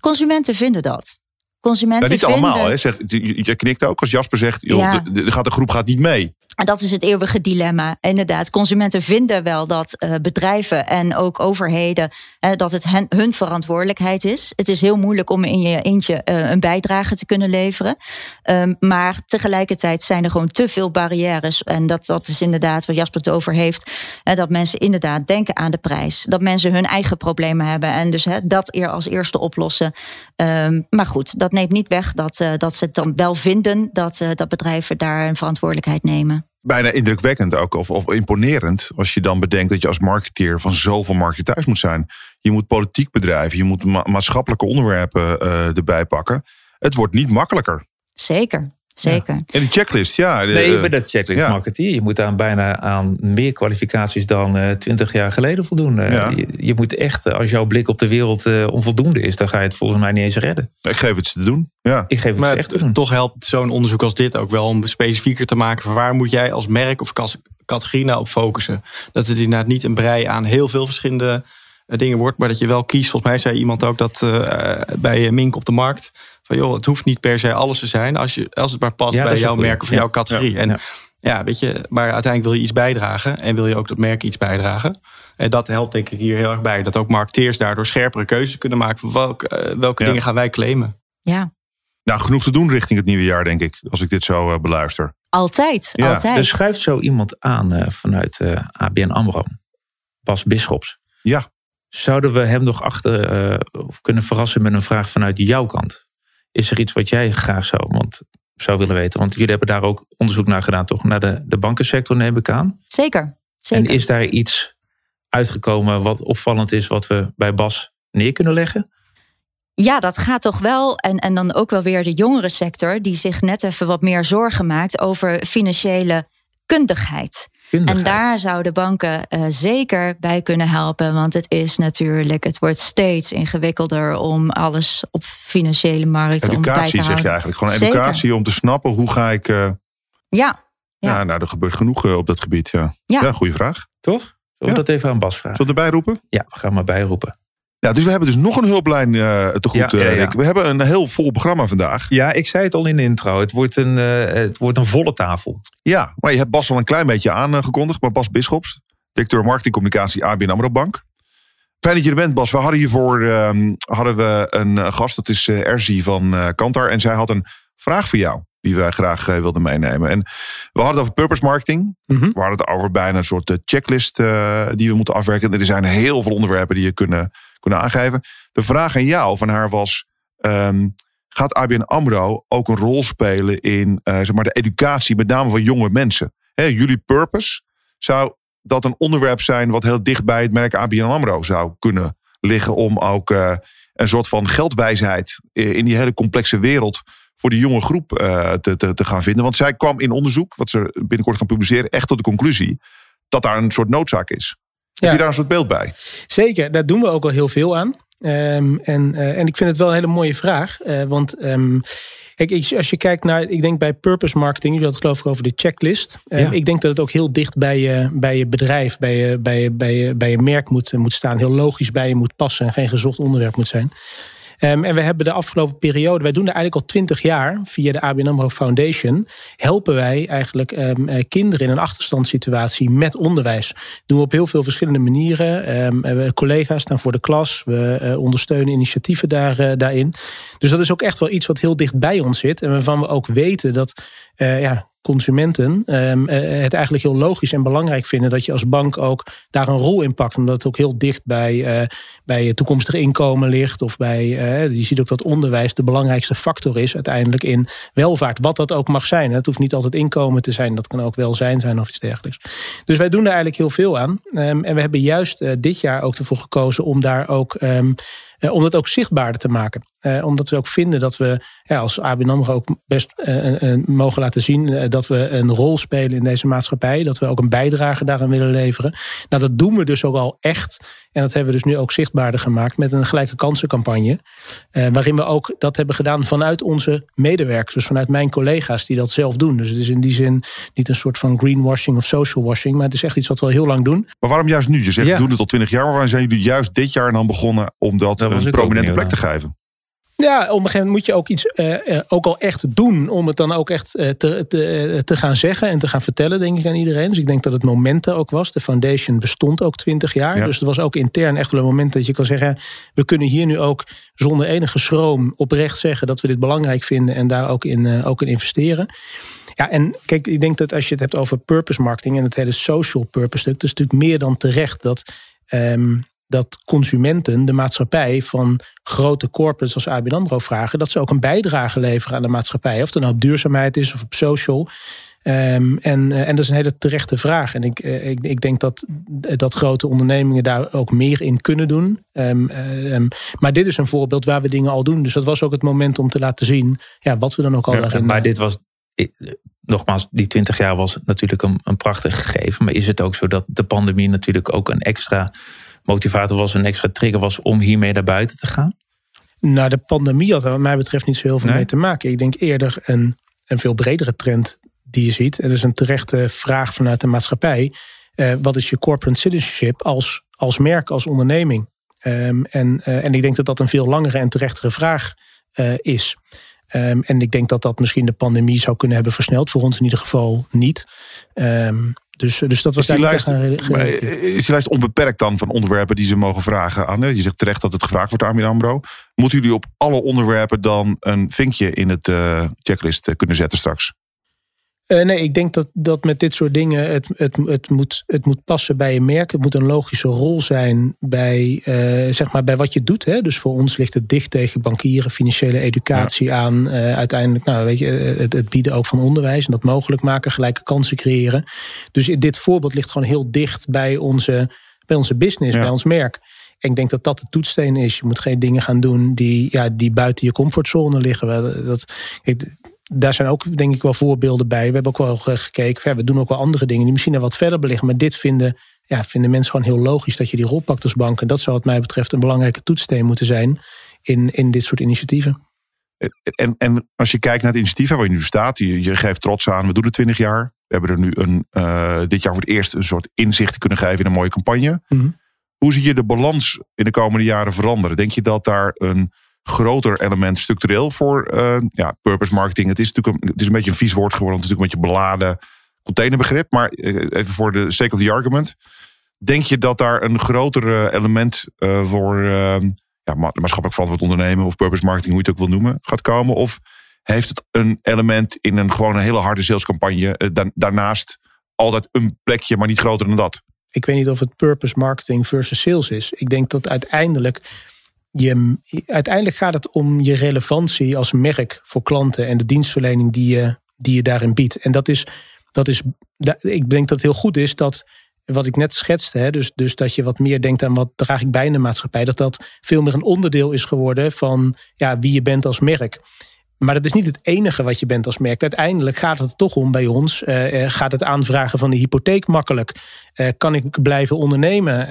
Consumenten vinden dat. Consumenten Nou, niet allemaal. Hè. je, je knikt ook als Jasper zegt, joh, Ja. de, de groep gaat niet mee. En dat is het eeuwige dilemma. Inderdaad, consumenten vinden wel dat eh, bedrijven en ook overheden eh, dat het hun verantwoordelijkheid is. Het is heel moeilijk om in je eentje eh, een bijdrage te kunnen leveren. Ehm, maar tegelijkertijd zijn er gewoon te veel barrières. En dat, dat is inderdaad waar Jasper het over heeft. dat mensen inderdaad denken aan de prijs. Dat mensen hun eigen problemen hebben. En dus dat eer als eerste oplossen. Ehm, maar goed, dat neemt niet weg dat, dat ze het dan wel vinden dat, dat bedrijven daar een verantwoordelijkheid nemen. Bijna indrukwekkend ook, of, of imponerend. Als je dan bedenkt dat je als marketeer van zoveel markten thuis moet zijn. Je moet politiek bedrijven, je moet ma- maatschappelijke onderwerpen eh, erbij pakken. Het wordt niet makkelijker. Zeker, zeker. En die checklist, ja. de- Nee, bij dat checklist ja. marketeer. Je moet aan bijna aan meer kwalificaties dan twintig jaar geleden voldoen. Eh, Ja. je, je moet echt, eh, als jouw blik op de wereld eh, onvoldoende is, dan ga je het volgens mij niet eens redden. Ik geef het ze te doen. Ja. Ik geef het Maar ze echt te doen. toch helpt zo'n onderzoek als dit ook wel om specifieker te maken van waar moet jij als merk of als categorie nou op focussen. Dat het inderdaad niet een brei aan heel veel verschillende eh, dingen wordt, maar dat je wel kiest. Volgens mij zei iemand ook dat eh, bij eh, Mink op de markt. Van joh, het hoeft niet per se alles te zijn als, je, als het maar past Ja, bij jouw goeie. merk of Ja. jouw categorie. Ja. En Ja. ja, weet je, maar uiteindelijk wil je iets bijdragen en wil je ook dat merk iets bijdragen. En dat helpt denk ik hier heel erg bij. Dat ook marketeers daardoor scherpere keuzes kunnen maken van welke, eh, welke Ja. dingen gaan wij claimen. Ja, Nou, genoeg te doen richting het nieuwe jaar, denk ik. Als ik dit zo eh, beluister. altijd. Ja, altijd. Er schuift zo iemand aan eh, vanuit eh, ABN AMRO. Bas Bisschops. Ja. Zouden we hem nog achter eh, of kunnen verrassen met een vraag vanuit jouw kant? Is er iets wat jij graag zou, want, zou willen weten? Want jullie hebben daar ook onderzoek naar gedaan, toch? Naar de, de bankensector neem ik aan. Zeker, zeker. En is daar iets uitgekomen wat opvallend is, wat we bij Bas neer kunnen leggen? Ja, dat gaat toch wel. En, en dan ook wel weer de jongere sector, die zich net even wat meer zorgen maakt over financiële kundigheid. Kundigheid. En daar zouden banken eh, zeker bij kunnen helpen. Want het is natuurlijk, het wordt steeds ingewikkelder om alles op financiële markt om bij te Educatie houden. zeg je eigenlijk. Gewoon Zeker. educatie om te snappen hoe ga ik... eh, Ja, ja. nou, er gebeurt genoeg eh, op dat gebied. Ja, Ja. ja goede vraag. Toch? Zullen we Ja. dat even aan Bas vragen? Zullen we erbij roepen? Ja, we gaan maar bijroepen. Ja, dus we hebben dus nog een hulplijn eh, te goed, Ja, ja, eh, ja. Rick. We hebben een heel vol programma vandaag. Ja, ik zei het al in de intro. Het wordt een, eh, het wordt een volle tafel. Ja, maar je hebt Bas al een klein beetje aangekondigd. Maar Bas Bisschops, directeur marketingcommunicatie ABN AMRO Bank. Fijn dat je er bent, Bas. We hadden hiervoor ehm, hadden we een gast, dat is Erzi van Kantar. En zij had een vraag voor jou, die wij graag wilden meenemen. En we hadden het over purpose marketing. Mhm. We hadden het over bijna een soort checklist die we moeten afwerken. Er zijn heel veel onderwerpen die je kunnen, aangeven. De vraag aan jou van haar was... ehm, gaat ABN AMRO ook een rol spelen in eh, zeg maar de educatie, met name van jonge mensen? Jullie purpose, zou dat een onderwerp zijn wat heel dicht bij het merk ABN AMRO zou kunnen liggen om ook eh, een soort van geldwijsheid in die hele complexe wereld voor die jonge groep eh, te, te, te gaan vinden? Want zij kwam in onderzoek, wat ze binnenkort gaan publiceren, echt tot de conclusie dat daar een soort noodzaak is. Heb je daar een soort beeld bij? Zeker, daar doen we ook al heel veel aan. Ehm, en, eh, en ik vind het wel een hele mooie vraag. eh, want ehm, kijk, als je- kijkt naar, ik denk bij purpose marketing, je had het geloof ik over de checklist. Ehm, Ja. Ik denk dat het ook heel dicht bij je, bij je bedrijf, bij je, bij je, bij je, bij je merk moet, moet staan. Heel logisch bij je moet passen en geen gezocht onderwerp moet zijn. Ehm, en we hebben de afgelopen periode, wij doen er eigenlijk al twintig jaar via de ABN AMRO Foundation, helpen wij eigenlijk ehm, eh, kinderen in een achterstandssituatie met onderwijs. doen we op heel veel verschillende manieren. Ehm, we hebben collega's staan voor de klas, we eh, ondersteunen initiatieven daar, eh, daarin. Dus dat is ook echt wel iets wat heel dicht bij ons zit en waarvan we ook weten dat ja, consumenten ehm, eh, het eigenlijk heel logisch en belangrijk vinden dat je als bank ook daar een rol in pakt. Omdat het ook heel dicht bij, eh, bij toekomstig inkomen ligt. Of bij, eh, je ziet ook dat onderwijs de belangrijkste factor is uiteindelijk in welvaart. Wat dat ook mag zijn. Het hoeft niet altijd inkomen te zijn. Dat kan ook welzijn zijn of iets dergelijks. Dus wij doen daar eigenlijk heel veel aan. Ehm, en we hebben juist dit jaar ook ervoor gekozen om daar ook... ehm, eh, om dat ook zichtbaarder te maken. Eh, omdat we ook vinden dat we ja, als ABN AMRO ook best eh, eh, mogen laten zien... eh, dat we een rol spelen in deze maatschappij. Dat we ook een bijdrage daaraan willen leveren. Nou, dat doen we dus ook al echt. En dat hebben we dus nu ook zichtbaarder gemaakt met een gelijke kansencampagne. eh, waarin we ook dat hebben gedaan vanuit onze medewerkers. Dus vanuit mijn collega's die dat zelf doen. Dus het is in die zin niet een soort van greenwashing of social washing. Maar het is echt iets wat we al heel lang doen. Maar waarom juist nu? Je zegt, Ja. we doen het al twintig jaar. Maar waarom zijn jullie juist dit jaar dan begonnen om dat, was een prominente plek te geven? Ja, op een gegeven moment moet je ook iets uh, uh, ook al echt doen om het dan ook echt uh, te, te, te gaan zeggen en te gaan vertellen, denk ik aan iedereen. Dus ik denk dat het moment er ook was. De foundation bestond ook twintig jaar. Ja. Dus het was ook intern echt wel een moment dat je kan zeggen, we kunnen hier nu ook zonder enige schroom oprecht zeggen dat we dit belangrijk vinden en daar ook in, ook in investeren. Ja, en kijk, ik denk dat als je het hebt over purpose marketing en het hele social purpose stuk, dat is natuurlijk meer dan terecht dat. Um, dat consumenten de maatschappij van grote corporates als ABN AMRO vragen... dat ze ook een bijdrage leveren aan de maatschappij. Of het nou op duurzaamheid is of op social. Um, en, en dat is een hele terechte vraag. En ik, ik, ik denk dat, dat grote ondernemingen daar ook meer in kunnen doen. Um, um, maar dit is een voorbeeld waar we dingen al doen. Dus dat was ook het moment om te laten zien ja, wat we dan ook al ja, daarin... Maar dit was nogmaals, die 20 jaar was natuurlijk een, een prachtig gegeven. Maar is het ook zo dat de pandemie natuurlijk ook een extra motivator was, een extra trigger was om hiermee naar buiten te gaan? Nou, de pandemie had er wat mij betreft niet zo heel veel nee. mee te maken. Ik denk eerder een, een veel bredere trend die je ziet. En dat is een terechte vraag vanuit de maatschappij. Uh, wat is je corporate citizenship als, als merk, als onderneming? Um, en, uh, en ik denk dat dat een veel langere en terechtere vraag uh, is. Um, en ik denk dat dat misschien de pandemie zou kunnen hebben versneld. Voor ons in ieder geval niet. Um, dus, dus dat was is die, lijst, is die lijst onbeperkt dan van onderwerpen die ze mogen vragen aan? Je zegt terecht dat het gevraagd wordt aan Armin Ambro. Moeten jullie op alle onderwerpen dan een vinkje in het uh, checklist kunnen zetten straks? Uh, nee, ik denk dat, dat met dit soort dingen het, het, het, moet, het moet passen bij je merk. Het moet een logische rol zijn bij, uh, zeg maar bij wat je doet. Hè. Dus voor ons ligt het dicht tegen bankieren, financiële educatie ja. aan. Uh, uiteindelijk, nou, weet je, het, het, bieden ook van onderwijs en dat mogelijk maken, gelijke kansen creëren. Dus dit voorbeeld ligt gewoon heel dicht bij onze, bij onze business, ja. bij ons merk. En ik denk dat dat de toetssteen is. Je moet geen dingen gaan doen die, ja, die buiten je comfortzone liggen. Dat, ik, daar zijn ook denk ik wel voorbeelden bij. We hebben ook wel gekeken, we doen ook wel andere dingen die misschien er wat verder beliggen. Maar dit vinden, ja, vinden mensen gewoon heel logisch dat je die rol pakt als bank. En dat zou wat mij betreft een belangrijke toetssteen moeten zijn in, in dit soort initiatieven. En, en als je kijkt naar het initiatief waar je nu staat, je, je geeft trots aan, we doen het 20 jaar. We hebben er nu een, uh, dit jaar voor het eerst een soort inzicht kunnen geven in een mooie campagne. Mm -hmm. Hoe zie je de balans in de komende jaren veranderen? Denk je dat daar een groter element structureel voor uh, ja, purpose marketing. Het is natuurlijk een, het is een beetje een vies woord geworden. Het is natuurlijk een beetje beladen containerbegrip. Maar even voor de sake of the argument. Denk je dat daar een groter element uh, voor ja, maatschappelijk verantwoord ondernemen of purpose marketing, hoe je het ook wil noemen, gaat komen? Of heeft het een element in een gewoon een hele harde salescampagne da daarnaast altijd een plekje, maar niet groter dan dat? Ik weet niet of het purpose marketing versus sales is. Ik denk dat uiteindelijk je, uiteindelijk gaat het om je relevantie als merk voor klanten en de dienstverlening die je, die je daarin biedt. En dat is, dat is, ik denk dat het heel goed is dat wat ik net schetste, hè, dus, dus dat je wat meer denkt aan wat draag ik bij in de maatschappij, dat dat veel meer een onderdeel is geworden van ja, wie je bent als merk. Maar dat is niet het enige wat je bent als merk. Uiteindelijk gaat het toch om bij ons. Uh, gaat het aanvragen van de hypotheek makkelijk? Uh, kan ik blijven ondernemen uh,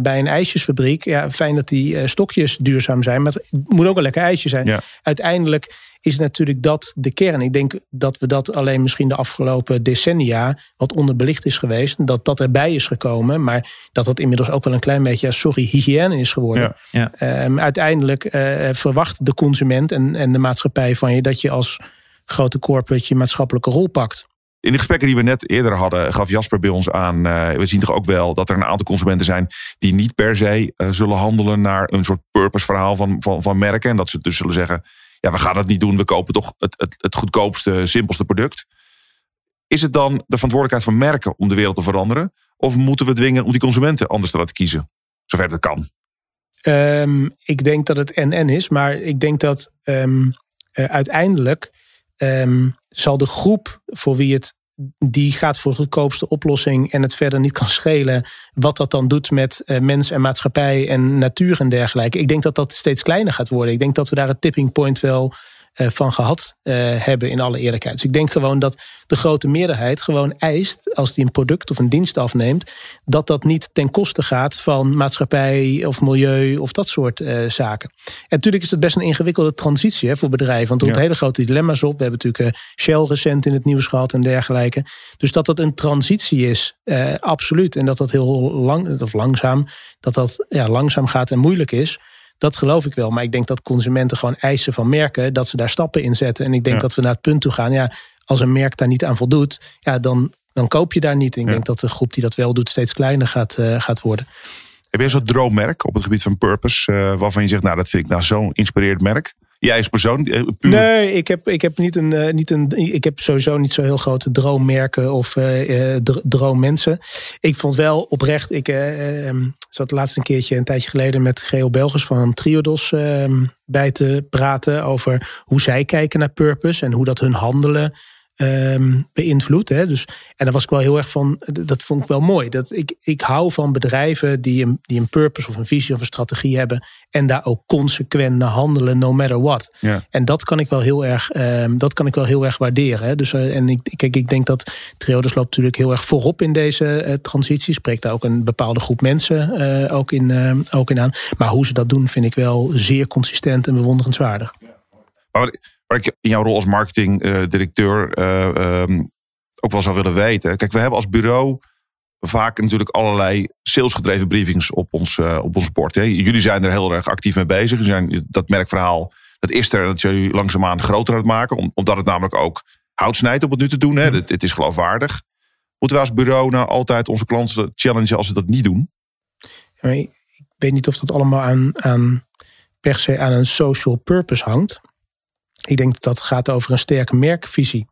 bij een ijsjesfabriek? Ja, fijn dat die stokjes duurzaam zijn. Maar het moet ook een lekker ijsje zijn. Ja. Uiteindelijk is natuurlijk dat de kern. Ik denk dat we dat alleen misschien de afgelopen decennia wat onderbelicht is geweest. Dat dat erbij is gekomen. Maar dat dat inmiddels ook wel een klein beetje, sorry, hygiëne is geworden. Ja, ja. Um, uiteindelijk uh, verwacht de consument en, en de maatschappij van je dat je als grote corporate je maatschappelijke rol pakt. In de gesprekken die we net eerder hadden, gaf Jasper bij ons aan. Uh, we zien toch ook wel dat er een aantal consumenten zijn die niet per se uh, zullen handelen naar een soort purpose verhaal van, van, van merken. En dat ze dus zullen zeggen: ja, we gaan dat niet doen. We kopen toch het, het, het goedkoopste, simpelste product. Is het dan de verantwoordelijkheid van merken om de wereld te veranderen? Of moeten we dwingen om die consumenten anders te laten kiezen? Zover dat kan. Um, ik denk dat het en-en is. Maar ik denk dat um, uh, uiteindelijk um, zal de groep voor wie het die gaat voor de goedkoopste oplossing en het verder niet kan schelen wat dat dan doet met uh, mens en maatschappij en natuur en dergelijke. Ik denk dat dat steeds kleiner gaat worden. Ik denk dat we daar het tipping point wel van gehad uh, hebben in alle eerlijkheid. Dus ik denk gewoon dat de grote meerderheid gewoon eist, als die een product of een dienst afneemt, dat dat niet ten koste gaat van maatschappij of milieu of dat soort uh, zaken. En natuurlijk is het best een ingewikkelde transitie hè, voor bedrijven, want er ja. hele grote dilemma's op. We hebben natuurlijk Shell recent in het nieuws gehad en dergelijke. Dus dat dat een transitie is, absoluut. En dat dat heel lang of langzaam, dat dat ja, langzaam gaat en moeilijk is. Dat geloof ik wel. Maar ik denk dat consumenten gewoon eisen van merken dat ze daar stappen in zetten. En ik denk Ja. dat we naar het punt toe gaan. Ja, als een merk daar niet aan voldoet, ja, dan, dan koop je daar niet. Ik denk dat de groep die dat wel doet steeds kleiner gaat, eh, gaat worden. Heb jij zo'n droommerk op het gebied van purpose, eh, waarvan je zegt, nou dat vind ik nou zo'n inspireerd merk? Jij als persoon, eh, puur Nee, ik heb, ik heb niet een, eh, niet een. Ik heb sowieso niet zo heel grote droommerken of eh, dr- droommensen. Ik vond wel oprecht. Ik ehm, zat laatst een keertje een tijdje geleden met Geo Belgers van Triodos ehm, bij te praten over hoe zij kijken naar purpose en hoe dat hun handelen ehm, beïnvloedt. Hè. Dus, en daar was ik wel heel erg van. Dat vond ik wel mooi. Dat ik, ik hou van bedrijven die een, die een purpose of een visie of een strategie hebben en daar ook consequent naar handelen, no matter what. Ja. En dat kan ik wel heel erg, ehm, dat kan ik wel heel erg waarderen. Hè. Dus, eh, en ik, kijk, ik denk dat Triodos loopt natuurlijk heel erg voorop in deze eh, transitie. Spreekt daar ook een bepaalde groep mensen eh, ook, in, ehm, ook in aan. Maar hoe ze dat doen, vind ik wel zeer consistent en bewonderenswaardig. Maar wat, ik in jouw rol als marketingdirecteur ehm, ook wel zou willen weten. Kijk, we hebben als bureau vaak natuurlijk allerlei salesgedreven briefings op ons, eh, op ons bord. Hè. Jullie zijn er heel erg actief mee bezig. Jullie zijn dat merkverhaal, dat is er, dat jullie langzaamaan groter aan het maken. om- Omdat het namelijk ook hout snijdt om het nu te doen. Hè. Het, het is geloofwaardig. Moeten we als bureau nou altijd onze klanten challengen als ze dat niet doen? Ik weet niet of dat allemaal aan, aan per se aan een social purpose hangt. Ik denk dat dat gaat over een sterke merkvisie.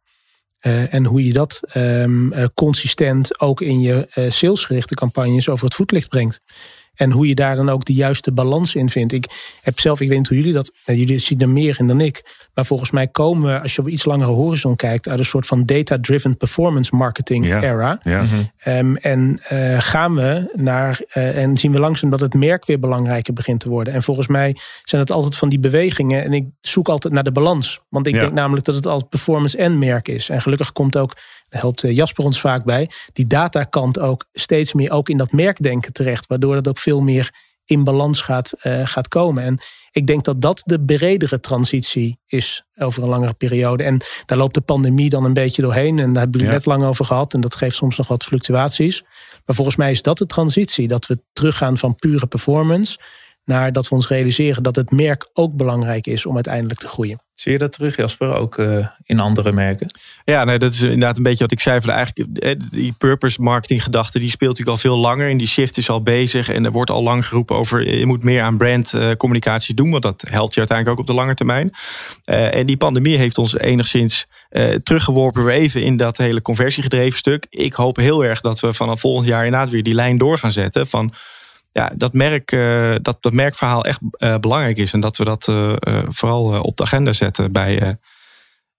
Eh, en hoe je dat ehm, eh, consistent ook in je eh, salesgerichte campagnes over het voetlicht brengt. En hoe je daar dan ook de juiste balans in vindt. Ik heb zelf, ik weet niet hoe jullie dat, jullie zien er meer in dan ik. Maar volgens mij komen we, als je op iets langere horizon kijkt, uit een soort van data-driven performance marketing Ja. era. Ja. Ehm, en eh, gaan we naar eh, en zien we langzaam dat het merk weer belangrijker begint te worden. En volgens mij zijn het altijd van die bewegingen. En ik zoek altijd naar de balans. Want ik Ja. denk namelijk dat het altijd performance en merk is. En gelukkig komt ook, daar helpt eh, Jasper ons vaak bij, die datakant ook steeds meer ook in dat merkdenken terecht. Waardoor het ook veel meer in balans gaat, eh, gaat komen. En ik denk dat dat de bredere transitie is over een langere periode. En daar loopt de pandemie dan een beetje doorheen. En daar hebben Ja. net lang over gehad. En dat geeft soms nog wat fluctuaties. Maar volgens mij is dat de transitie. Dat we teruggaan van pure performance. Naar dat we ons realiseren dat het merk ook belangrijk is om uiteindelijk te groeien. Zie je dat terug, Jasper, ook eh, in andere merken? Ja, nee, dat is inderdaad een beetje wat ik zei. Van eigenlijk, eh, die purpose marketing gedachte, die speelt natuurlijk al veel langer. En die shift is al bezig. En er wordt al lang geroepen over, eh, je moet meer aan brandcommunicatie doen. Want dat helpt je uiteindelijk ook op de lange termijn. Eh, en die pandemie heeft ons enigszins eh, teruggeworpen weer even in dat hele conversiegedreven stuk. Ik hoop heel erg dat we vanaf volgend jaar inderdaad weer die lijn door gaan zetten. Van ja, dat, merk, eh, dat, dat merkverhaal echt eh, belangrijk is. En dat we dat eh, vooral op de agenda zetten bij,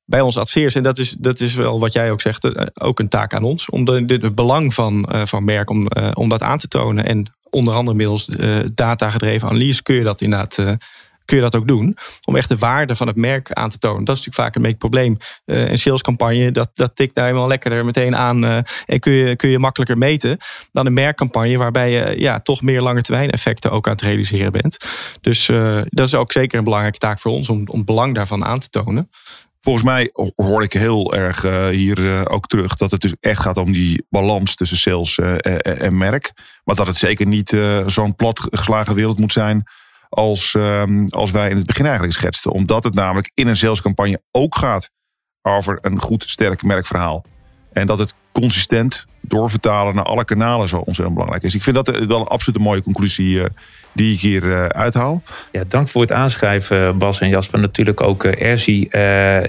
bij onze adveers. En dat is, dat is wel wat jij ook zegt, ook een taak aan ons. Om de, het belang van, van merk, om, om dat aan te tonen. En onder andere middels data-gedreven analyse kun je dat inderdaad... kun je dat ook doen. Om echt de waarde van het merk aan te tonen. Dat is natuurlijk vaak een beetje probleem. Eh, een salescampagne, dat, dat tikt daar helemaal lekkerder meteen aan. eh, en kun je, kun je makkelijker meten dan een merkcampagne. Waarbij je ja, toch meer lange termijn effecten ook aan het realiseren bent. Dus eh, dat is ook zeker een belangrijke taak voor ons. Om, om het belang daarvan aan te tonen. Volgens mij hoor ik heel erg hier ook terug dat het dus echt gaat om die balans tussen sales en merk. Maar dat het zeker niet zo'n platgeslagen wereld moet zijn als, ehm, als wij in het begin eigenlijk schetsten. Omdat het namelijk in een salescampagne ook gaat over een goed, sterk merkverhaal. En dat het consistent doorvertalen naar alle kanalen zo ontzettend belangrijk is. Ik vind dat eh, wel een absoluut mooie conclusie eh, die ik hier eh, uithaal. Ja, dank voor het aanschrijven, Bas en Jasper. Natuurlijk ook Erzi.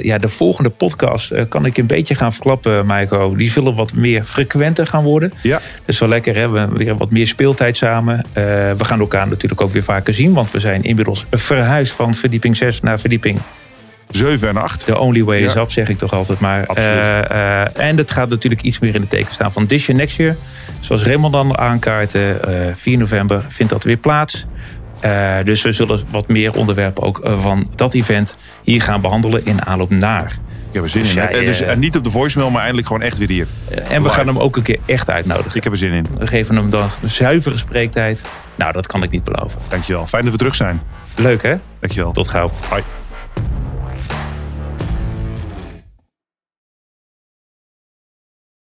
Ja, de volgende podcast kan ik een beetje gaan verklappen, Maiko. Die zullen wat meer frequenter gaan worden. Ja. Dat is wel lekker, hè? We hebben weer wat meer speeltijd samen. We gaan elkaar natuurlijk ook weer vaker zien. Want we zijn inmiddels verhuisd van verdieping 6 naar verdieping 7 en 8. The only way is up, zeg ik toch altijd maar. Absoluut. Eh, eh, en het gaat natuurlijk iets meer in de teken staan van This Year Next Year. Zoals Raymond dan aankaarten, eh 4 november vindt dat weer plaats. Eh, dus we zullen wat meer onderwerpen ook eh, van dat event hier gaan behandelen in aanloop naar. Ik heb er zin Dus in. ja, Eh, dus eh, eh, niet op de voicemail, maar eindelijk gewoon echt weer hier. En we gaan hem ook een keer echt uitnodigen. Ik heb er zin in. We geven hem dan een zuivere spreektijd. Nou, dat kan ik niet beloven. Dankjewel. Fijn dat we terug zijn. Leuk hè? Dankjewel. Tot gauw. Hoi.